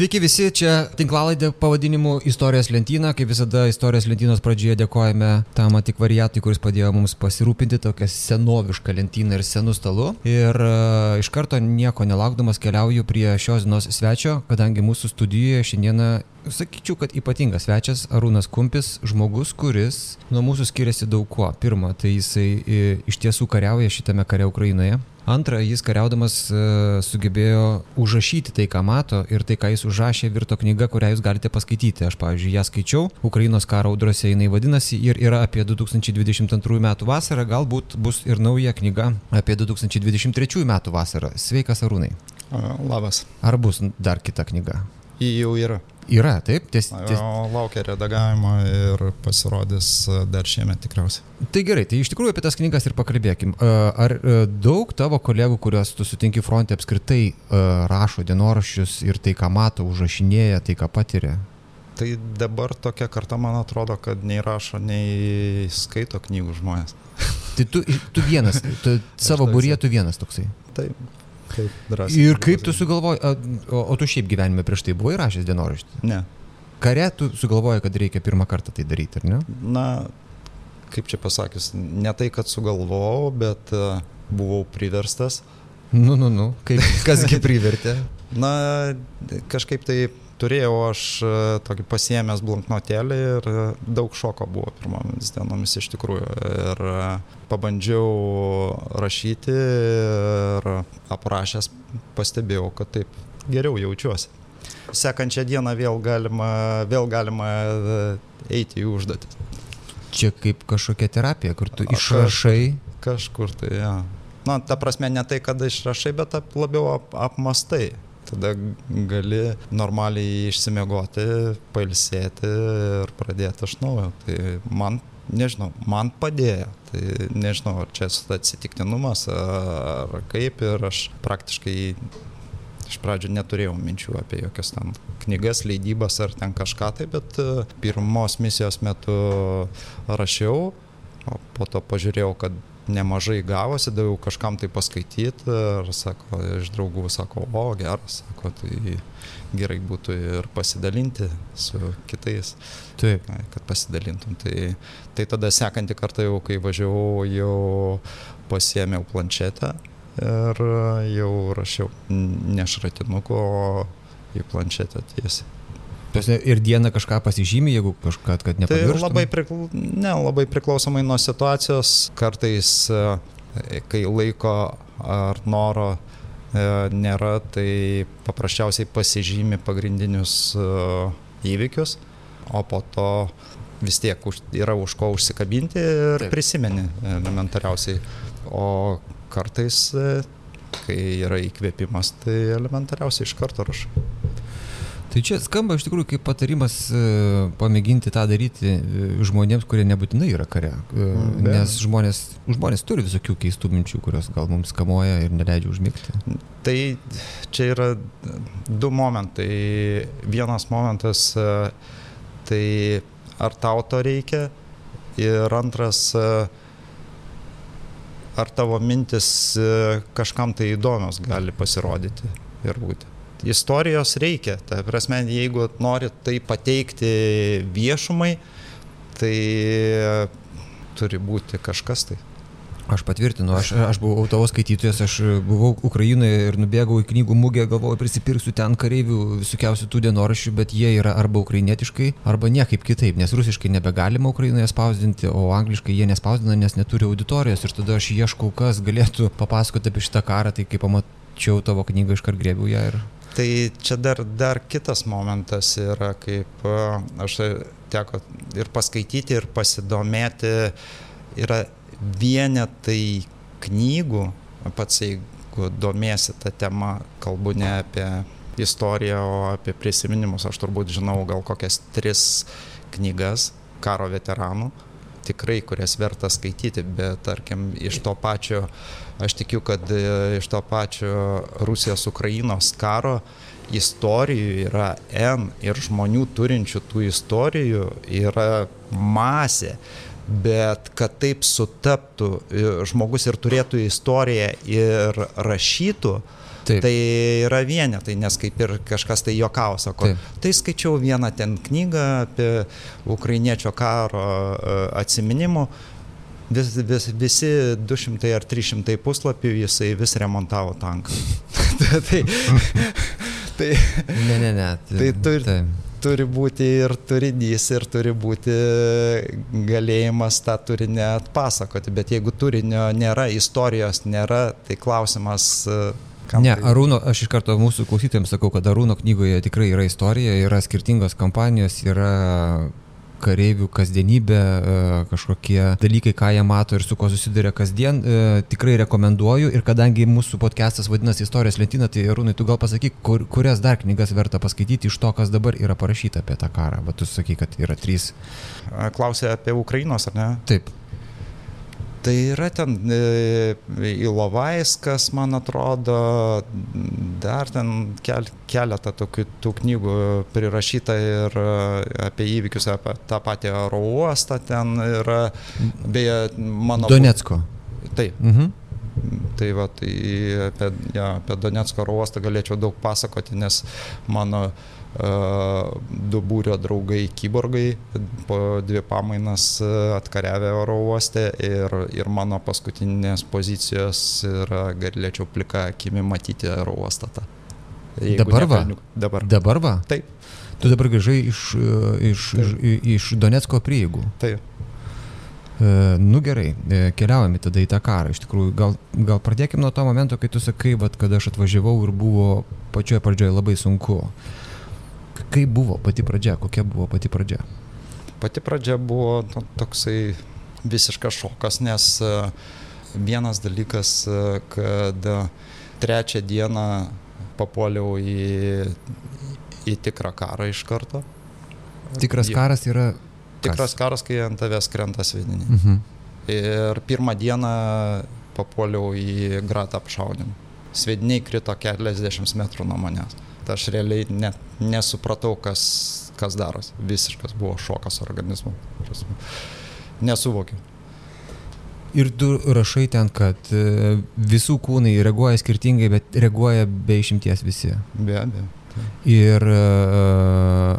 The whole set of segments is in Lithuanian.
Sveiki visi, čia tinklalaidė pavadinimu Istorijos lentyna. Kaip visada, Istorijos lentynos pradžioje dėkojame tam antikvariatui, kuris padėjo mums pasirūpinti tokią senovišką lentyną ir senų stalų. Ir uh, iš karto nieko nelaukdamas keliauju prie šios dienos svečio, kadangi mūsų studijoje šiandieną Sakyčiau, kad ypatingas svečias Arūnas Kumpis, žmogus, kuris nuo mūsų skiriasi daug kuo. Pirma, tai jisai iš tiesų kariauja šitame kare Ukrainoje. Antra, jis kariaudamas e, sugebėjo užrašyti tai, ką mato ir tai, ką jis užrašė, virto knyga, kurią jūs galite paskaityti. Aš, pavyzdžiui, ją skaičiau, Ukrainos karo audrose jinai vadinasi ir yra apie 2022 metų vasarą, galbūt bus ir nauja knyga apie 2023 metų vasarą. Sveikas Arūnai. Labas. Ar bus dar kita knyga? Ji jau yra. Yra, taip, ties, ties... Laukia redagavimo ir pasirodys dar šiemet tikriausiai. Tai gerai, tai iš tikrųjų apie tas knygas ir pakalbėkim. Ar daug tavo kolegų, kuriuos tu sutinki fronte apskritai rašo dienoraščius ir tai, ką mato, užrašinėja, tai, ką patiria? Tai dabar tokia karta, man atrodo, kad nei rašo, nei skaito knygų žmonės. Tai tu, tu vienas, tu, savo būrė tu vienas toksai. Taip. Taip, drąsiai. Ir kaip tu sugalvoji, o, o tu šiaip gyvenime prieš tai buvai rašęs dienoraštį? Ne. Kare tu sugalvoji, kad reikia pirmą kartą tai daryti, ar ne? Na, kaip čia pasakius, ne tai, kad sugalvojau, bet uh, buvau priverstas. Nu, nu, nu, kaip, kasgi privertė? Na, kažkaip tai turėjau aš e, tokį pasiemęs blanknotėlį ir e, daug šoko buvo pirmomis dienomis iš tikrųjų. Ir e, pabandžiau rašyti ir aprašęs pastebėjau, kad taip geriau jaučiuosi. Sekančią dieną vėl galima, vėl galima eiti į užduotį. Čia kaip kažkokia terapija, kur tu išrašai. Kažkur tai, ja. Na, ta prasme, ne tai, kad išrašai, bet labiau ap, apmastai tada gali normaliai išsimiegoti, pailsėti ir pradėti iš naujo. Tai man, nežinau, man padėjo. Tai nežinau, ar čia atsitiktinumas ar kaip ir aš praktiškai iš pradžių neturėjau minčių apie jokias ten knygas, leidybas ar ten kažką tai, bet e, pirmos misijos metu rašiau, o po to pažiūrėjau, kad nemažai gavosi, daviau kažkam tai paskaityti ir sako, iš draugų sako, o geras, sako, tai gerai būtų ir pasidalinti su kitais. Taip. Kad pasidalintum. Tai, tai tada sekantį kartą jau, kai važiavau, jau pasiemiau planšetę ir jau rašiau ne šratinuku, o į planšetę tiesiai. Ir dieną kažką pasižymė, jeigu kažką, kad nepamirštum? Tai labai, prikla... ne, labai priklausomai nuo situacijos. Kartais, e, kai laiko ar noro e, nėra, tai paprasčiausiai pasižymi pagrindinius e, įvykius, o po to vis tiek yra už ko užsikabinti ir Taip. prisimeni elementariausiai. O kartais, kai yra įkvėpimas, tai elementariausiai iš karto rašai. Tai čia skamba iš tikrųjų kaip patarimas e, pamėginti tą daryti e, žmonėms, kurie nebūtinai yra kare. E, mm, Be. Nes žmonės, žmonės turi visokių keistų minčių, kurios gal mums kamuoja ir neleidžia užmigti. Tai čia yra du momentai. Vienas momentas, tai ar tau to reikia ir antras, ar tavo mintis kažkam tai įdomios gali pasirodyti ir būti istorijos reikia. Ta prasme, jeigu nori tai pateikti viešumai, tai turi būti kažkas tai. Aš patvirtinu, aš, aš buvau tavo skaitytojas, aš buvau Ukrainoje ir nubėgau į knygų mugę, galvojau, prisipirksiu ten kareivių visokiausių tų dienoraščių, bet jie yra arba ukrainietiškai, arba niekaip kitaip, nes rusiškai nebegalima Ukrainoje spausdinti, o angliškai jie nespausdina, nes neturi auditorijos ir tada aš ieškau, kas galėtų papasakoti apie šitą karą, tai kai pamačiau tavo knygą iškart grėbiau ją ir Tai čia dar, dar kitas momentas yra, kaip aš teko ir paskaityti, ir pasidomėti, yra vienetai knygų, pats jeigu domiesi tą temą, kalbu ne apie istoriją, o apie prisiminimus, aš turbūt žinau gal kokias tris knygas karo veteranų, tikrai, kurias verta skaityti, bet tarkim iš to pačio Aš tikiu, kad e, iš to pačio Rusijos-Ukrainos karo istorijų yra N ir žmonių turinčių tų istorijų yra masė. Bet kad taip sutaptų e, žmogus ir turėtų istoriją ir rašytų, Taip. Tai yra vienetai, nes kaip ir kažkas tai jokau, sako. Taip. Tai skaičiau vieną ten knygą apie ukrainiečio karo e, atsiminimų. Vis, vis, visi 200 ar 300 puslapių jisai vis remontavo tanką. tai, tai, ne, ne, ne. Tai tu ir... Tai turi būti ir turinys, ir turi būti galėjimas tą turinį atpasakoti, bet jeigu turinio nėra, istorijos nėra, tai klausimas Kam ne, tai... Arūno, aš iš karto mūsų klausytėms sakau, kad Arūno knygoje tikrai yra istorija, yra skirtingos kampanijos, yra kareivių kasdienybė, e, kažkokie dalykai, ką jie mato ir su kuo susiduria kasdien. E, tikrai rekomenduoju ir kadangi mūsų podcastas vadinasi Istorijos lentyna, tai Rūnai, tu gal pasakyk, kur, kurias dar knygas verta paskaityti iš to, kas dabar yra parašyta apie tą karą. Bet tu sakai, kad yra trys. Klausė apie Ukrainos, ar ne? Taip. Tai yra ten e, Ilovaiskas, man atrodo, dar ten kel, keletą tokių tų knygų prirašyta ir e, apie įvykius, apie tą patį oro uostą ten yra, beje, mano... Donetsko. Taip. Mhm. Tai va, tai apie, ja, apie Donetsko oro uostą galėčiau daug pasakoti, nes mano uh, du būrio draugai kyborgai po dvi pamainas atkariavę oro uoste ir, ir mano paskutinės pozicijos yra, galėčiau plika akimi matyti oro uostą. Dabar va? Dabar. Dabar va? Taip. Tu dabar grįžai iš, iš, iš, iš Donetsko prieigų. Taip. E, nu gerai, e, keliaujame tada į tą karą. Iš tikrųjų, gal, gal pradėkime nuo to momento, kai tu sakai, vat, kad aš atvažiavau ir buvo pačioje pradžioje labai sunku. Kaip buvo pati pradžia, kokia buvo pati pradžia? Pati pradžia buvo nu, toksai visiškas šokas, nes e, vienas dalykas, kad trečią dieną papuoliau į, į tikrą karą iš karto. Tikras karas yra. Tikras karas, kai ant tavęs krenta svidiniai. Mhm. Ir pirmą dieną papuoliau į gratą apšaudimą. Svediniai krito keliasdešimt metrų nuo manęs aš realiai net nesupratau, kas, kas darosi. Visiškas buvo šokas organizmo. Nesuvokiu. Ir tu rašai ten, kad e, visų kūnai reaguoja skirtingai, bet reaguoja be išimties visi. Be abejo. Ir uh,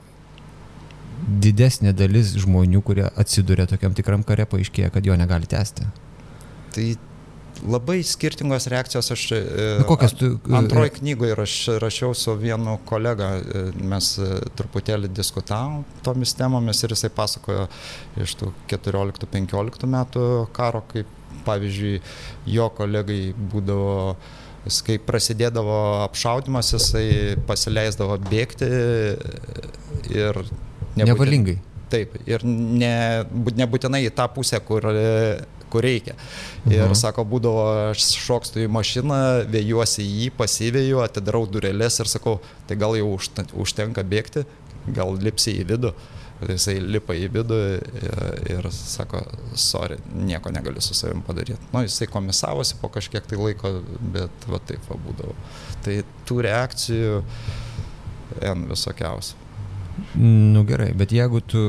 didesnė dalis žmonių, kurie atsiduria tokiam tikram kare, paaiškėja, kad jo negali tęsti. Tai labai skirtingos reakcijos. Aš e, nu, kokias tu... E, antroji knygoje raš, rašiau su vienu kolega, e, mes truputėlį diskutavom tomis temomis ir jisai pasakojo iš tų 14-15 metų karo, kaip pavyzdžiui jo kolegai būdavo kai prasidėdavo apšaudimas, jisai pasileisdavo bėgti ir... Nebūtin, Nevalingai. Taip, ir ne, nebūtinai į tą pusę, kur kur reikia. Ir mhm. sako, būdavo, aš šokstu į mašiną, vėjuosi į jį, pasivėju, atidarau durelės ir sakau, tai gal jau užtenka bėgti, gal lipsi į vidų. Jisai lipa į vidų ir, ir sako, sorry, nieko negaliu su savim padaryti. Nu, jisai komisavosi po kažkiek tai laiko, bet va taip va būdavo. Tai tų reakcijų en visokiausių. Nu gerai, bet jeigu tu,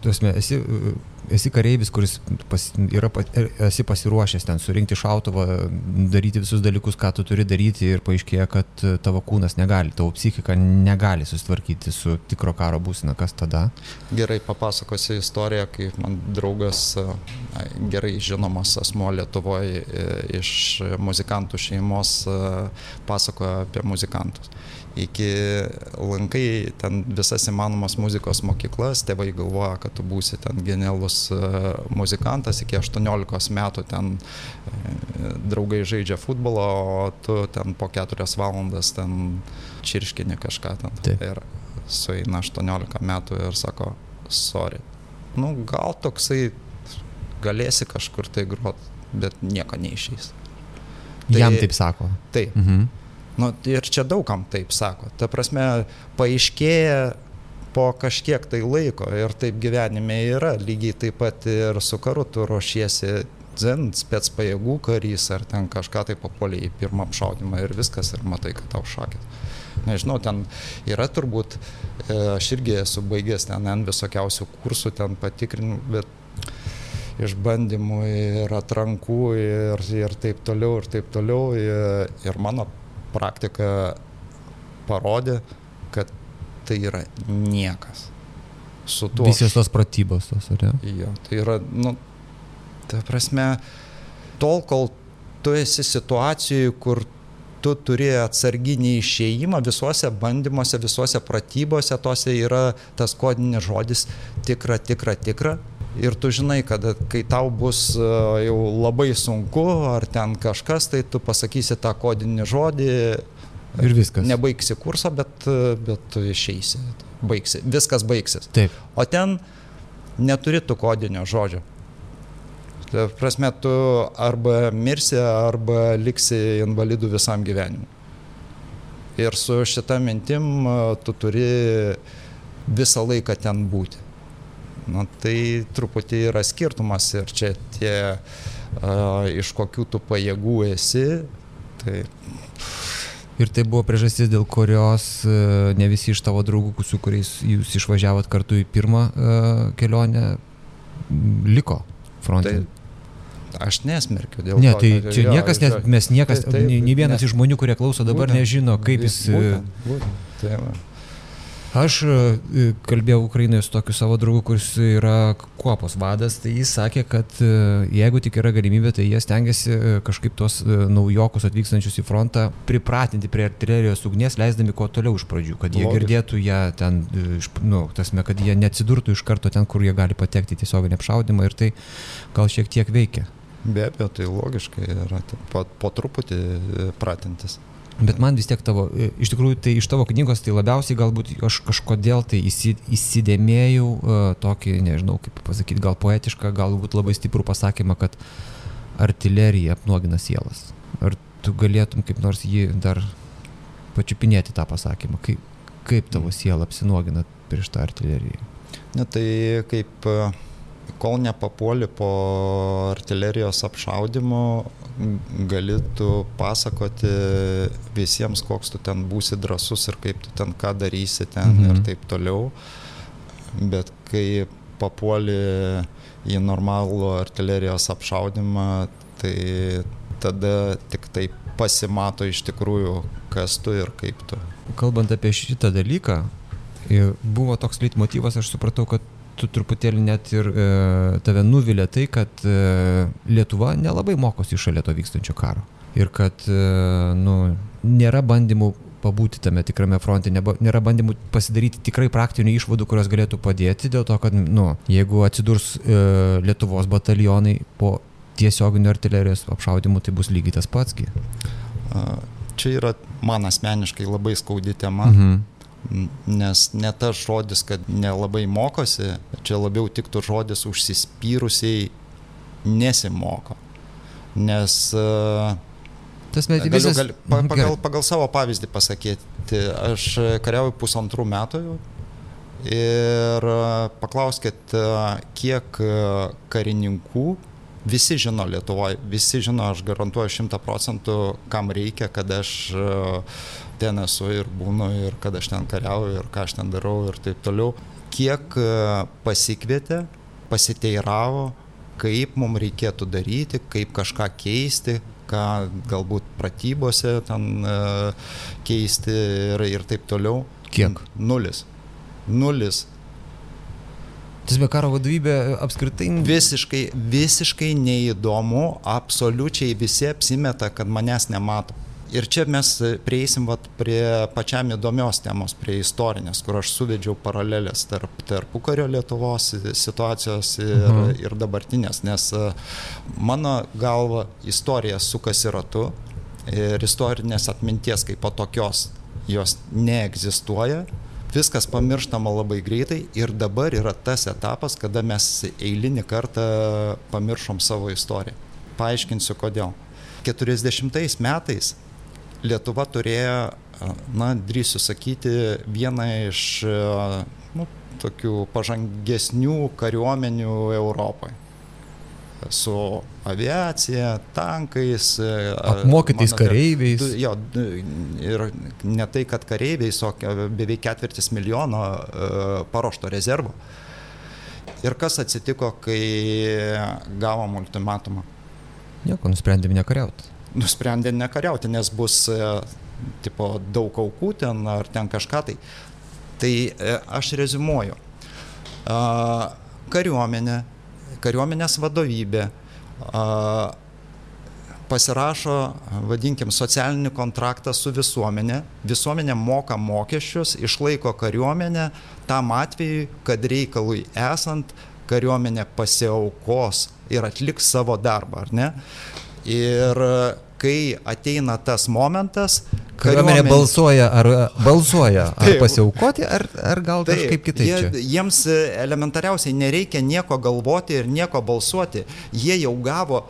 tu esmė, esi uh, esi kareivis, kuris pas, yra, er, esi pasiruošęs ten surinkti šautuvą, daryti visus dalykus, ką tu turi daryti ir paaiškėja, kad tavo kūnas negali, tavo psichika negali susitvarkyti su tikro karo būsina, kas tada? Gerai papasakosiu istoriją, kai man draugas, gerai žinomas asmo Lietuvoje iš muzikantų šeimos pasakoja apie muzikantus iki lankai ten visas įmanomas muzikos mokyklas, tėvai galvoja, kad tu būsi ten genialus e, muzikantas, iki 18 metų ten e, draugai žaidžia futbolą, o tu ten po 4 valandas ten čirškini kažką ten. Taip. Ir sueina 18 metų ir sako, sorry. Nu, gal toksai galėsi kažkur tai grot, bet nieko neišeis. Tai, Jam taip sako. Taip. Mhm. Nu, ir čia daugam taip sako. Ta prasme, paaiškėja po kažkiek tai laiko ir taip gyvenime yra. Lygiai taip pat ir su karu tu ruošiesi dzen, spets pajėgų karys ar ten kažką tai papuoliai į pirmą apšaudimą ir viskas ir matai, kad tau šakės. Nežinau, ten yra turbūt, e, aš irgi esu baigęs ten N visokiausių kursų, ten patikrinimų, bet išbandymų ir atrankų ir, ir taip toliau, ir taip toliau. Ir, ir mano praktika parodė, tai yra niekas. Su tuo. Visos tos pratybos tos, ar ne? Jo, tai yra, nu, ta prasme, tol, kol tu esi situacijoje, kur tu turi atsarginį išėjimą visuose bandymuose, visuose pratybose, tose yra tas kodinis žodis tikra, tikra, tikra. Ir tu žinai, kad kai tau bus e, jau labai sunku ar ten kažkas, tai tu pasakysi tą kodinį žodį. Ir viskas. Nebaigsi kursą, bet, bet išeisi. Baigsi. Viskas baigsis. Taip. O ten neturi tų kodinio žodžio. Tai prasme, tu arba mirsi, arba liksi invalidų visam gyvenimui. Ir su šita mintim tu turi visą laiką ten būti. Na, tai truputį yra skirtumas ir čia tie, a, iš kokių tu pajėgų esi. Tai... Ir tai buvo priežastis, dėl kurios ne visi iš tavo draugų, su kuriais jūs išvažiavot kartu į pirmą kelionę, liko fronte. Tai, Aš nesmerkiu dėl ne, to. Ne, tai čia jo, niekas, nes, mes niekas, tai, taip, nei vienas ne, iš žmonių, kurie klauso dabar, būtent, nežino, kaip jis... Būtent, būtent, tai. Aš e, kalbėjau Ukrainoje su tokiu savo draugu, kuris yra kuopos vadas, tai jis sakė, kad e, jeigu tik yra galimybė, tai jie stengiasi e, kažkaip tuos naujokus atvykstančius į frontą pripratinti prie artilerijos ugnies, leisdami kuo toliau iš pradžių, kad jie Logiš. girdėtų ją ten, nu, tasme, kad jie neatsidurtų iš karto ten, kur jie gali patekti tiesiog neapšaudimą ir tai gal šiek tiek veikia. Be abejo, tai logiškai yra po, po truputį e, pratintis. Bet man vis tiek tavo, e, iš tikrųjų, tai iš tavo knygos tai labiausiai galbūt aš kažkodėl tai įsidėmėjau uh, tokį, nežinau kaip pasakyti, gal poetišką, galbūt labai stiprų pasakymą, kad artilerija apnuogina sielas. Ar tu galėtum kaip nors jį dar pačiupinėti tą pasakymą, kaip, kaip tavo siela apsinuogina prieš tą artileriją? Ne, tai kaip uh kol nepapuoli po artilerijos apšaudimo, gali tu pasakoti visiems, koks tu ten būsi drasus ir kaip tu ten ką darysi ten mhm. ir taip toliau. Bet kai papuoli į normalų artilerijos apšaudimą, tai tada tik tai pasimato iš tikrųjų, kas tu ir kaip tu. Kalbant apie šitą dalyką, buvo toks leitmotyvas, aš supratau, kad tu truputėlį net ir e, tave nuvilia tai, kad e, Lietuva nelabai mokosi šalia to vykstančio karo. Ir kad e, nu, nėra bandymų pabūti tame tikrame fronte, nėra bandymų pasidaryti tikrai praktinių išvadų, kurios galėtų padėti, dėl to, kad, nu, jeigu atsidurs e, Lietuvos batalionai po tiesioginių artilerijos apšaudimų, tai bus lygiai tas patsgi. Čia yra man asmeniškai labai skaudi tema. Mhm nes ne tas žodis, kad nelabai mokosi, čia labiau tiktų žodis užsispyrusiai nesimoko. Nes uh, Tas visas... galiu, gal, pagal, pagal savo pavyzdį pasakyti, aš kariauju pusantrų metų ir e, paklauskit, e, kiek karininkų visi žino Lietuvoje, visi žino, aš garantuoju šimta procentų, kam reikia, kad aš ten esu ir būnu ir kad aš ten kariauju ir ką aš ten darau ir taip toliau. Kiek e, pasikvietė, pasiteiravo, kaip mums reikėtų daryti, kaip kažką keisti, ką galbūt pratybose ten e, keisti ir, ir taip toliau. Kiek? Nulis. Nulis. Tiesme karo vadovybė apskritai. Visiškai, visiškai neįdomu, absoliučiai visi apsimeta, kad manęs nemato. Ir čia mes prieisim vat, prie pačiam įdomios temos, prie istorinės, kur aš suvedžiau paralelės tarp tarpukario Lietuvos situacijos ir, mhm. ir dabartinės, nes e, mano galva istorija sukasi ratu ir istorinės atminties kaip patokios jos neegzistuoja, viskas pamirštama labai greitai ir dabar yra tas etapas, kada mes eilinį kartą pamiršom savo istoriją. Paaiškinsiu kodėl. 40 metais Lietuva turėjo, na, drįsiu sakyti, vieną iš nu, tokių pažangesnių kariuomenių Europoje. Su aviacija, tankais. Apmokytais mano, kareiviais. Jo, ir ne tai, kad kareiviais, o beveik ketvirtis milijono paruošto rezervo. Ir kas atsitiko, kai gavom ultimatumą? Nieko, nusprendėme nekariauti nusprendė nekariauti, nes bus e, tipo daug aukų ten ar ten kažką tai. Tai e, aš rezumuoju. Kariuomenė, kariuomenės vadovybė pasirašo, vadinkim, socialinį kontraktą su visuomenė, visuomenė moka mokesčius, išlaiko kariuomenę tam atveju, kad reikalui esant kariuomenė pasiaukos ir atliks savo darbą, ar ne? Ir kai ateina tas momentas, Kariuomenė balsuoja ar balsuoja, ar pasiaukoti, ar, ar gal taip, kažkaip kitaip. Jie, jiems elementariausiai nereikia nieko galvoti ir nieko balsuoti. Jie jau gavo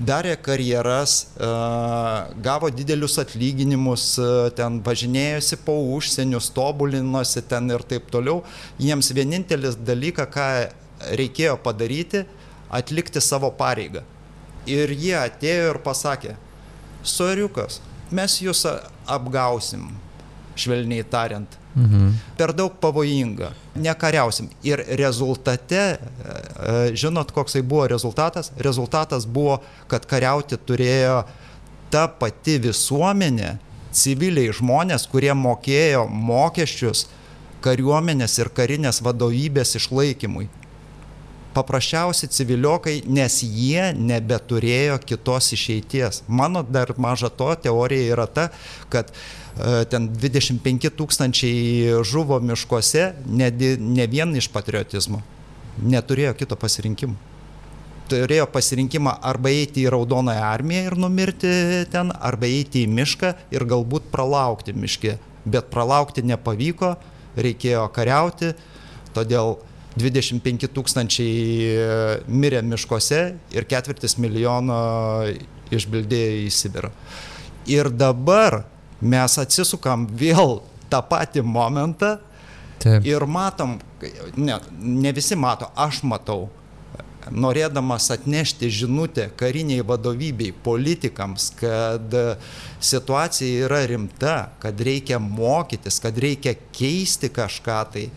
darė karjeras, gavo didelius atlyginimus, ten važinėjosi po užsienius, tobulinosi ten ir taip toliau. Jiems vienintelis dalykas, ką reikėjo padaryti, atlikti savo pareigą. Ir jie atėjo ir pasakė, soriukas, mes jūs apgausim, švelniai tariant. Mhm. Per daug pavojinga, nekariausim. Ir rezultate, e, žinot, koksai buvo rezultatas? Rezultatas buvo, kad kariauti turėjo ta pati visuomenė, civiliai žmonės, kurie mokėjo mokesčius kariuomenės ir karinės vadovybės išlaikymui paprasčiausi civiliokai, nes jie nebeturėjo kitos išeities. Mano dar maža to teorija yra ta, kad e, ten 25 tūkstančiai žuvo miškuose ne, ne vien iš patriotizmo, neturėjo kito pasirinkimo. Turėjo pasirinkimą arba eiti į Raudonąją armiją ir numirti ten, arba eiti į mišką ir galbūt pralaukti miške. Bet pralaukti nepavyko, reikėjo kariauti, todėl 25 tūkstančiai e, mirė miškuose ir ketvirtis milijono išbildėjo į Sibirą. Ir dabar mes atsisukam vėl tą patį momentą Taip. ir matom, ne, ne visi mato, aš matau, norėdamas atnešti žinutę kariniai vadovybei, politikams, kad situacija yra rimta, kad reikia mokytis, kad reikia keisti kažką tai,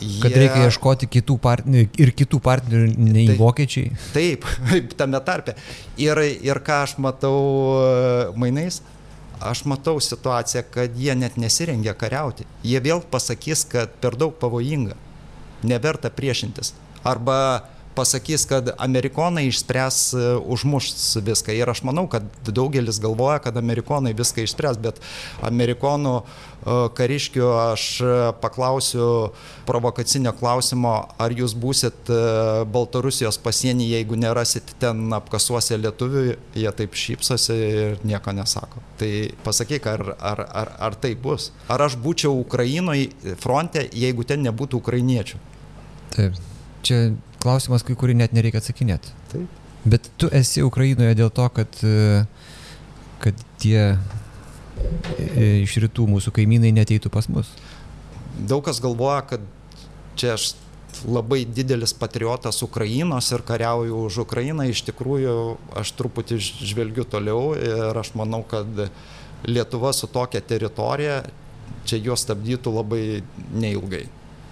Jie... Kad reikia ieškoti kitų partnerių ir kitų partnerių nei taip, vokiečiai. Taip, tame tarpe. Ir, ir ką aš matau e, mainais, aš matau situaciją, kad jie net nesirengia kariauti. Jie vėl pasakys, kad per daug pavojinga, neverta priešintis. Arba pasakys, kad amerikonai išspręs e, užmuš viską. Ir aš manau, kad daugelis galvoja, kad amerikonai viską išspręs, bet amerikonų e, kariškių aš e, paklausiu provokacinio klausimo, ar jūs būsit Baltarusijos pasienį, jeigu nerasit ten apkasuose lietuvių, jie taip šypsosi ir nieko nesako. Tai pasakyk, ar, ar, ar, ar tai bus. Ar aš būčiau Ukrainoje fronte, jeigu ten nebūtų ukrainiečių? Taip. Čia klausimas, kai kurį net nereikia atsakinėti. Taip. Bet tu esi Ukrainoje dėl to, kad, e, kad tie e, iš rytų mūsų kaimynai neteitų pas mus. Daug kas galvoja, kad čia aš labai didelis patriotas Ukrainos ir kariauju už Ukrainą. Iš tikrųjų, aš truputį žvelgiu toliau ir aš manau, kad Lietuva su tokia teritorija čia juos stabdytų labai neilgai.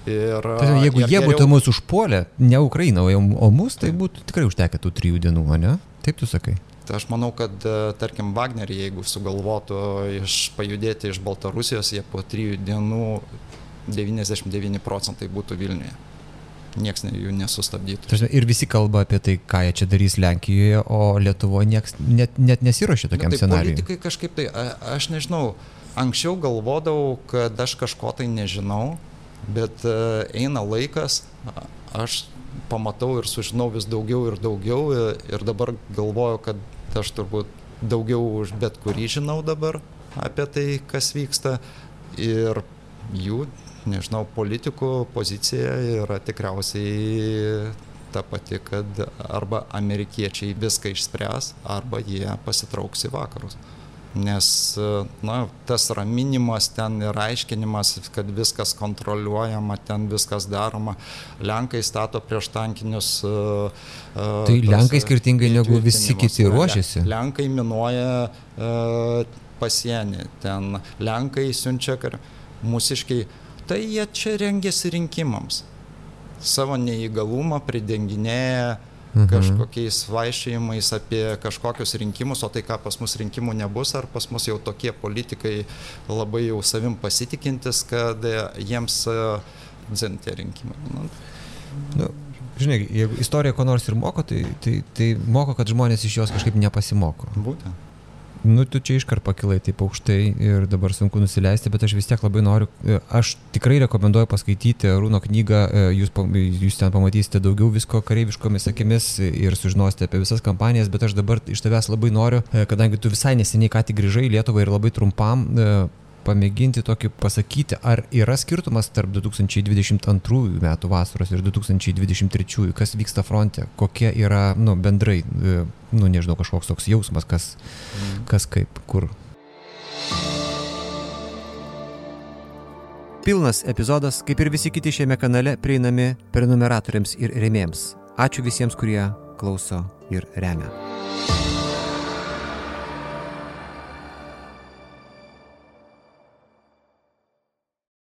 Ir, tai, jeigu ir jie geriau... būtų mus užpuolę, ne Ukraina, o, mus, tai būtų tikrai užtekę tų trijų dienų, ne? Taip tu sakai. Tai aš manau, kad, e, tarkim, Wagnerį, jeigu sugalvotų iš, pajudėti iš Baltarusijos, jie po trijų dienų 99 procentai būtų Vilniuje. Niekas jų nesustabdytų. Tažinai, ir visi kalba apie tai, ką jie čia darys Lenkijoje, o Lietuvoje nieks net, net nesiuošia tokiam tai scenarijui. Politikai kažkaip tai, a, aš nežinau, anksčiau galvodavau, kad aš kažko tai nežinau, bet e, eina laikas, aš pamatau ir sužinau vis daugiau ir daugiau ir dabar galvoju, kad aš turbūt daugiau už bet kurį žinau dabar apie tai, kas vyksta. Ir jų, nežinau, politikų pozicija yra tikriausiai ta pati, kad arba amerikiečiai viską išspręs, arba jie pasitrauks į vakarus nes na, tas raminimas ten ir aiškinimas, kad viskas kontroliuojama, ten viskas daroma. Lenkai stato prieš tankinius. E, tai tas, Lenkai skirtingai negu visi kiti ruošiasi. Lenkai minuoja uh, pasienį, ten Lenkai siunčia kar mūsiškai. Tai jie čia rengiasi rinkimams. Savo neįgalumą pridenginėja. Kažkokiais vaikščiojimais apie kažkokius rinkimus, o tai ką pas mus rinkimų nebus, ar pas mus jau tokie politikai labai jau savim pasitikintis, kad jiems dzin tie rinkimai. Nu, nu, žinai, jeigu istorija ko nors ir moko, tai, tai, tai moko, kad žmonės iš jos kažkaip nepasimoko. Būtent nu tu čia iškart pakilai taip aukštai ir dabar sunku nusileisti, bet aš vis tiek labai noriu, e, aš tikrai rekomenduoju paskaityti Rūno knygą, e, jūs, jūs ten pamatysite daugiau visko kareiviškomis akimis ir sužinosite apie visas kampanijas, bet aš dabar iš tavęs labai noriu, e, kadangi tu visai neseniai ką tik grįžai į Lietuvą ir labai trumpam pamėginti tokį pasakyti, ar yra skirtumas tarp 2022 metų vasaros ir 2023, kas vyksta fronte, kokie yra, nu, bendrai, e, nu, nežinau, kažkoks toks jausmas, kas, mm. kas kaip, kur. Pilnas epizodas, kaip ir visi kiti šiame kanale, prieinami prenumeratoriams ir remėjams. Ačiū visiems, kurie klauso ir remia.